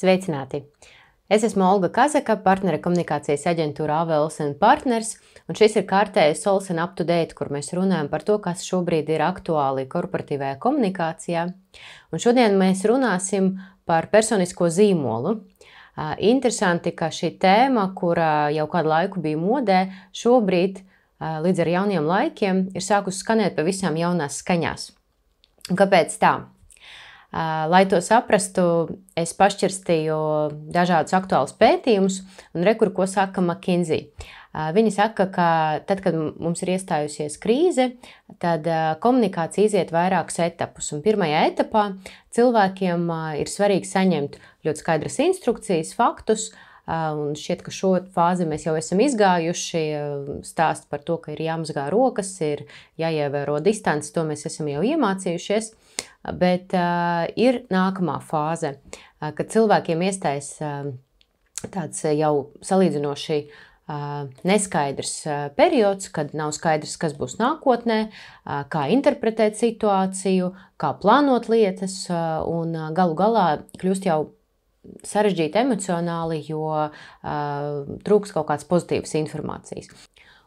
Sveicināti! Es esmu Olga Kazaka, partnere komunikācijas aģentūra AVLS Partners, un šis ir kārtējais Solsen Up to Date, kur mēs runājam par to, kas šobrīd ir aktuāli korporatīvajā komunikācijā. Un šodien mēs runāsim par personisko zīmolu. Interesanti, ka šī tēma, kura jau kādu laiku bija modē, šobrīd līdz ar jauniem laikiem ir sākusi skanēt pavisam jaunās skaņās. Kāpēc tā? Lai to saprastu, es pašķirstīju dažādus aktuālus pētījumus, un rekur, ko saka McKinsey. Viņi saka, ka tad, kad mums ir iestājusies krīze, tad komunikācija iziet vairākus etapus. Un pirmajā etapā cilvēkiem ir svarīgi saņemt ļoti skaidras instrukcijas, faktus, Un šķiet, ka šo fāzi mēs jau esam izgājuši. Stāst par to, ka ir jāmazgā rokas, ir jāievēro distance, to mēs esam jau iemācījušies. Bet uh, ir nākamā fāze, uh, kad cilvēkiem iestājas uh, tāds jau salīdzinoši uh, neskaidrs periods, kad nav skaidrs, kas būs nākotnē, kā interpretēt situāciju, kā plānot lietas, un galu galā kļūst jau sarežģīti emocionāli, jo uh, trūks kaut kādas pozitīvas informācijas.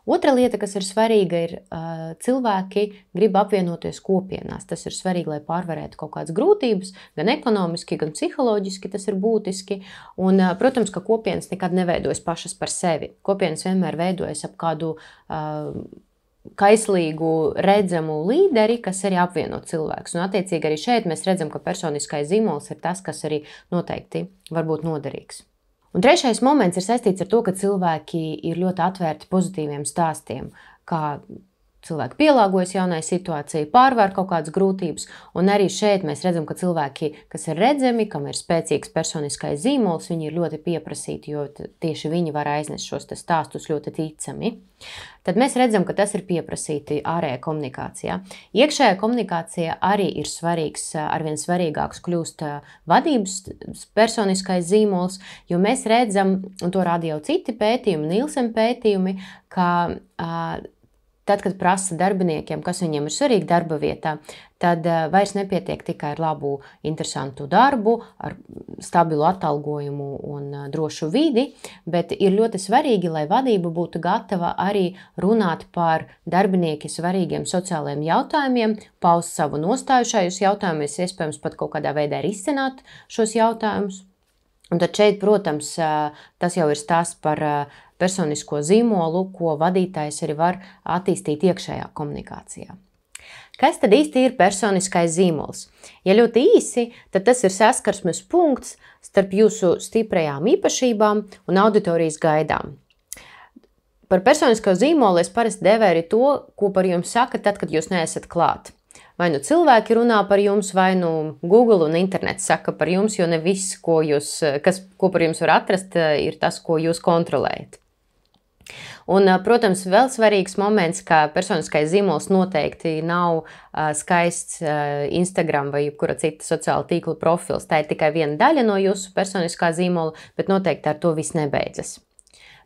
Otra lieta, kas ir svarīga, ir uh, cilvēki grib apvienoties kopienās. Tas ir svarīgi, lai pārvarētu kaut kādas grūtības, gan ekonomiski, gan psiholoģiski. Tas ir būtiski. Un, uh, protams, ka kopienas nekad neveidojas pašas par sevi. Kopienas vienmēr veidojas ap kādu uh, kaislīgu, redzamu līderi, kas arī apvieno cilvēkus. Un, attiecīgi, arī šeit mēs redzam, ka personiskais zīmols ir tas, kas arī noteikti var būt noderīgs. Un trešais moments ir saistīts ar to, ka cilvēki ir ļoti atvērti pozitīviem stāstiem, kā cilvēki pielāgojas jaunai situācijai, pārvar kaut kādas grūtības. Un arī šeit mēs redzam, ka cilvēki, kas ir redzami, kam ir spēcīgs personiskais zīmols, viņi ir ļoti pieprasīti, jo tieši viņi var aiznest šos stāstus ļoti ticami. Tad mēs redzam, ka tas ir pieprasīti ārējā komunikācijā. Iekšējā komunikācijā arī ir svarīgs, arvien svarīgāks kļūst vadības personiskais zīmols, jo mēs redzam, un to rāda jau citi pētījumi, Nilsen pētījumi, ka Tad, kad prasa darbiniekiem, kas viņiem ir svarīgi darba vietā, tad uh, vairs nepietiek tikai ar labu, interesantu darbu, ar stabilu atalgojumu un uh, drošu vidi, bet ir ļoti svarīgi, lai vadība būtu gatava arī runāt par darbinieku svarīgiem sociālajiem jautājumiem, paust savu nostāju šajos jautājumos, iespējams, pat kaut kādā veidā risināt šos jautājumus. Un tad šeit, protams, tas jau ir stāsts par personisko zīmolu, ko vadītājs arī var attīstīt iekšējā komunikācijā. Kas tad īsti ir personiskais zīmols? Ja ļoti īsi, tad tas ir saskarsmes punkts starp jūsu stiprajām īpašībām un auditorijas gaidām. Par personisko zīmolu es parasti devēju to, ko par jums saka tad, kad jūs neesat klāt. Vai nu cilvēki runā par jums, vai nu Google un internets saka par jums, jo ne viss, ko, jūs, kas, ko par jums var atrast, ir tas, ko jūs kontrolējat. Un, protams, vēl svarīgs moments, ka personiskais zīmols noteikti nav skaists Instagram vai jebkura cita sociāla tīkla profils. Tā ir tikai viena daļa no jūsu personiskā zīmola, bet noteikti ar to viss nebeidzas.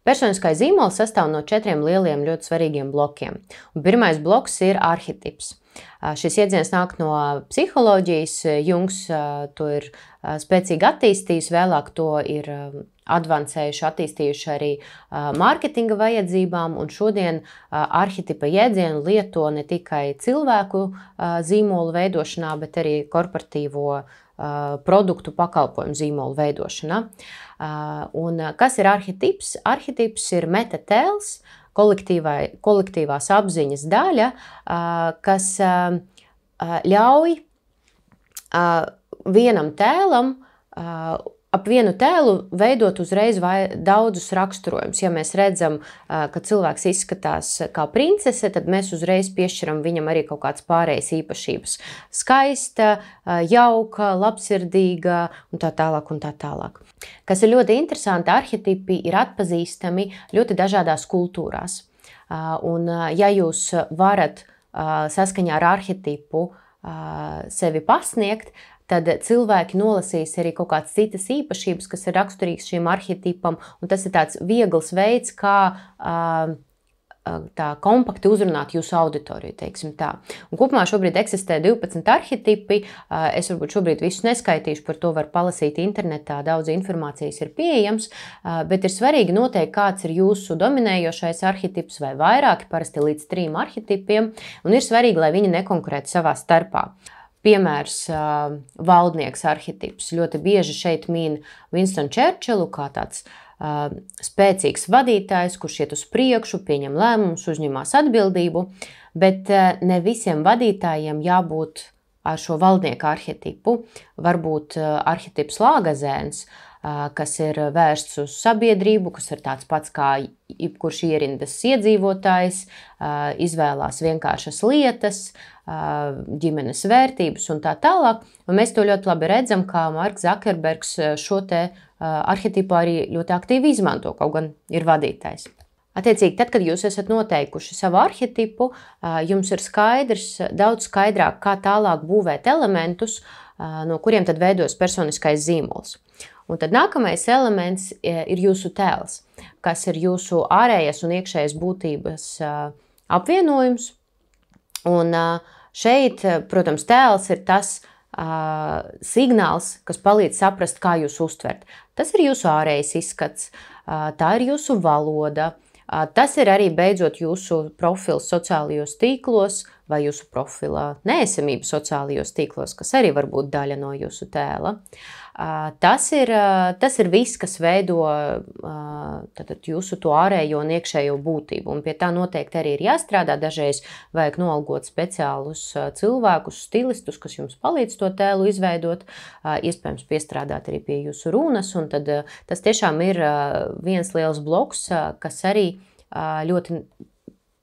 Personiskais zīmols sastāv no četriem lieliem, ļoti svarīgiem blokiem. Un pirmais bloks ir arhitekts. Šis jēdziens nāk no psiholoģijas. Jungs to ir spēcīgi attīstījis, vēlāk to ir advancējuši, attīstījuši arī mārketinga vajadzībām, un šodien arhitekta jēdzienu lieto ne tikai cilvēku zīmolu veidošanā, bet arī korporatīvo produktu pakalpojumu zīmolu veidošanā. Un kas ir arhitekts? Arhitekts ir metatēls, kolektīvās apziņas daļa, kas ļauj vienam tēlam ap vienu tēlu veidot uzreiz daudzus raksturojumus. Ja mēs redzam, ka cilvēks izskatās kā princese, tad mēs uzreiz piešķiram viņam arī kaut kādas pārējas īpašības. Skaista, jauka, labsirdīga un tā tālāk. Un tā tālāk. Kas ir ļoti interesanti, arhitekti ir atpazīstami ļoti dažādās kultūrās. Un, ja jūs varat saskaņā ar arhitektu sevi pasniegt, tad cilvēki nolasīs arī kaut kādas citas īpašības, kas ir raksturīgas šim arhetipam, tas ir tāds viegls veids, kā uh, tā kompakti uzrunāt jūsu auditoriju. Kopumā šobrīd eksistē 12 arhitekti. Es varbūt šobrīd visus neskaitīšu, par to var palasīt internetā. Daudz informācijas ir pieejams, bet ir svarīgi noteikt, kāds ir jūsu dominējošais arhitekts vai vairāki, parasti līdz trim arhitektiem. Un ir svarīgi, lai viņi nekonkurētu savā starpā. Piemērs, uh, valdnieks arhitekts. Ļoti bieži šeit min Winstonu Čērčilu kā tāds uh, spēcīgs vadītājs, kurš iet uz priekšu, pieņem lēmumus, uzņemas atbildību, bet ne visiem vadītājiem jābūt ar šo valdnieku arhetipu. Varbūt arhetips lāgazēns, kas ir vērsts uz sabiedrību, kas ir tāds pats kā jebkurš ierindas iedzīvotājs, izvēlās vienkāršas lietas, ģimenes vērtības un tā tālāk. Un mēs to ļoti labi redzam, kā Marks Zakerbergs šo te arhetipu arī ļoti aktīvi izmanto, kaut gan ir vadītājs. Attiecīgi, tad, kad jūs esat noteikuši savu arhetipu, jums ir skaidrs, daudz skaidrāk, kā tālāk būvēt elementus, no kuriem tad veidos personiskais zīmols. Un tad nākamais elements ir jūsu tēls, kas ir jūsu ārējais un iekšējais būtības apvienojums. Un šeit, protams, tēls ir tas, uh, signāls, kas palīdz saprast, kā jūs uztvert. Tas ir jūsu ārējais izskats, uh, tā ir jūsu valoda. Uh, tas ir arī beidzot jūsu profils sociālajos tīklos vai jūsu profila neesamība sociālajos tīklos, kas arī var būt daļa no jūsu tēla. Uh, Tas ir, tas ir viss, kas veido tātad, jūsu to ārējo un iekšējo būtību. Un pie tā noteikti arī ir jāstrādā. Dažreiz vajag nolgot speciālus cilvēkus, stilistus, kas jums palīdz to tēlu izveidot. Iespējams, piestrādāt arī pie jūsu runas. Tad, tas tiešām ir viens liels bloks, kas arī ļoti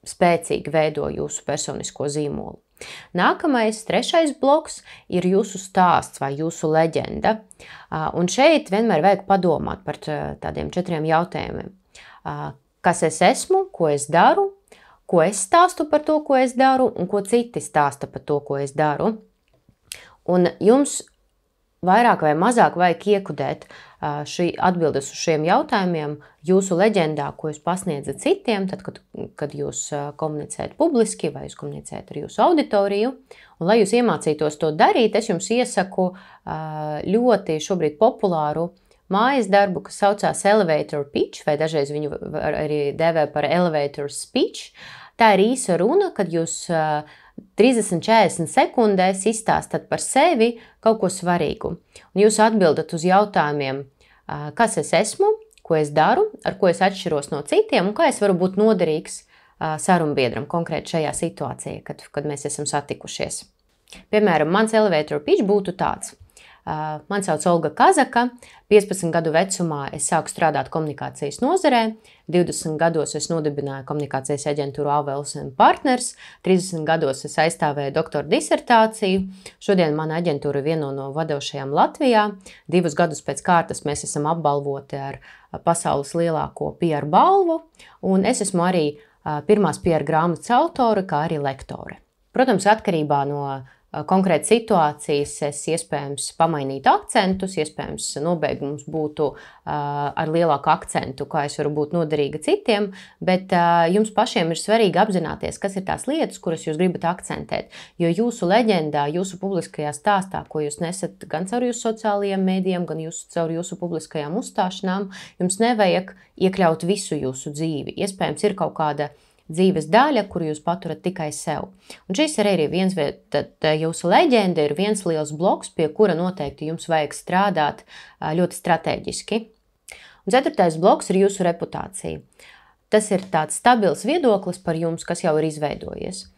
spēcīgi veido jūsu personisko zīmolu. Nākamais, trešais bloks ir jūsu stāsts vai jūsu leģenda. Un šeit vienmēr vajag padomāt par tādiem četriem jautājumiem. Kas es esmu, ko es daru, ko es stāstu par to, ko es daru, un ko citi stāsta par to, ko es daru. Un jums vairāk vai mazāk vajag iekudēt šī atbildes uz šiem jautājumiem jūsu leģendā, ko jūs pasniedzat citiem, tad, kad, kad jūs komunicējat publiski vai jūs komunicējat ar jūsu auditoriju. Un, lai jūs iemācītos to darīt, es jums iesaku ļoti šobrīd populāru mājas darbu, kas saucās Elevator Pitch, vai dažreiz viņu arī dēvē par Elevator Speech. Tā ir īsa runa, kad jūs 30-40 sekundēs izstāstat par sevi kaut ko svarīgu. Un jūs atbildat uz jautājumiem, kas es esmu, ko es daru, ar ko es atšķiros no citiem un kā es varu būt noderīgs sarunbiedram konkrēti šajā situācijā, kad, kad mēs esam satikušies. Piemēram, mans elevator pitch būtu tāds. Mani sauc Olga Kazaka. 15 gadu vecumā es sāku strādāt komunikācijas nozarē. 20 gados es nodibināju komunikācijas aģentūru Avels Partners. 30 gados es aizstāvēju doktora disertāciju. Šodien mana aģentūra ir viena no vadošajām Latvijā. Divus gadus pēc kārtas mēs esam apbalvoti ar pasaules lielāko PR balvu. Un es esmu arī pirmās PR grāmatas autore, kā arī lektore. Protams, atkarībā no konkrētas situācijas es iespējams pamainītu akcentus, iespējams, nobeigums būtu ar lielāku akcentu, kā es varu būt noderīga citiem, bet jums pašiem ir svarīgi apzināties, kas ir tās lietas, kuras jūs gribat akcentēt. Jo jūsu leģendā, jūsu publiskajā stāstā, ko jūs nesat gan caur jūsu sociālajiem mēdījiem, gan jūsu, caur jūsu publiskajām uzstāšanām, jums nevajag iekļaut visu jūsu dzīvi. Iespējams, ir kaut kāda dzīves daļa, kuru jūs paturat tikai sev. Un šis ir arī viens, tad jūsu leģenda ir viens liels bloks, pie kura noteikti jums vajag strādāt ļoti strateģiski. Un ceturtais bloks ir jūsu reputācija. Tas ir tāds stabils viedoklis par jums, kas jau ir izveidojies.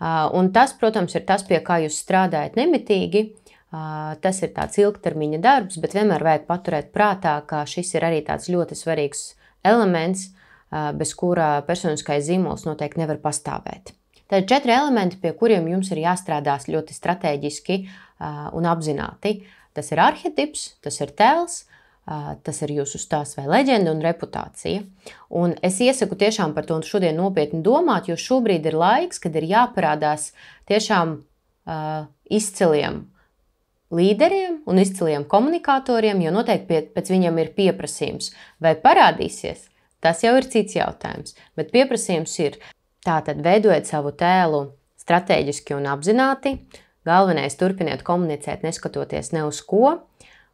Un tas, protams, ir tas, pie kā jūs strādājat nemitīgi. Tas ir tāds ilgtermiņa darbs, bet vienmēr vajag paturēt prātā, ka šis ir arī tāds ļoti svarīgs elements, bez kura personiskais zīmols noteikti nevar pastāvēt. Tad ir četri elementi, pie kuriem jums ir jāstrādā ļoti strateģiski un apzināti. Tas ir arhitekts, tas ir tēls, tas ir jūsu stāsts vai leģenda un reputācija. Un es iesaku tiešām par to šodien nopietni domāt, jo šobrīd ir laiks, kad ir jāparādās tiešām izciliem līderiem un izciliem komunikatoriem, jo noteikti pie, pēc viņiem ir pieprasījums. Vai parādīsies? Tas jau ir cits jautājums. Bet pieprasījums ir tātad veidojot savu tēlu strateģiski un apzināti. Galvenais turpiniet komunicēt, neskatoties ne uz ko,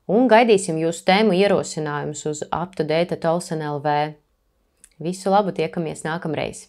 un gaidīsim jūsu tēmu ierosinājumus uz UpToDate Tolson LV. Visu labu, tiekamies nākamreiz!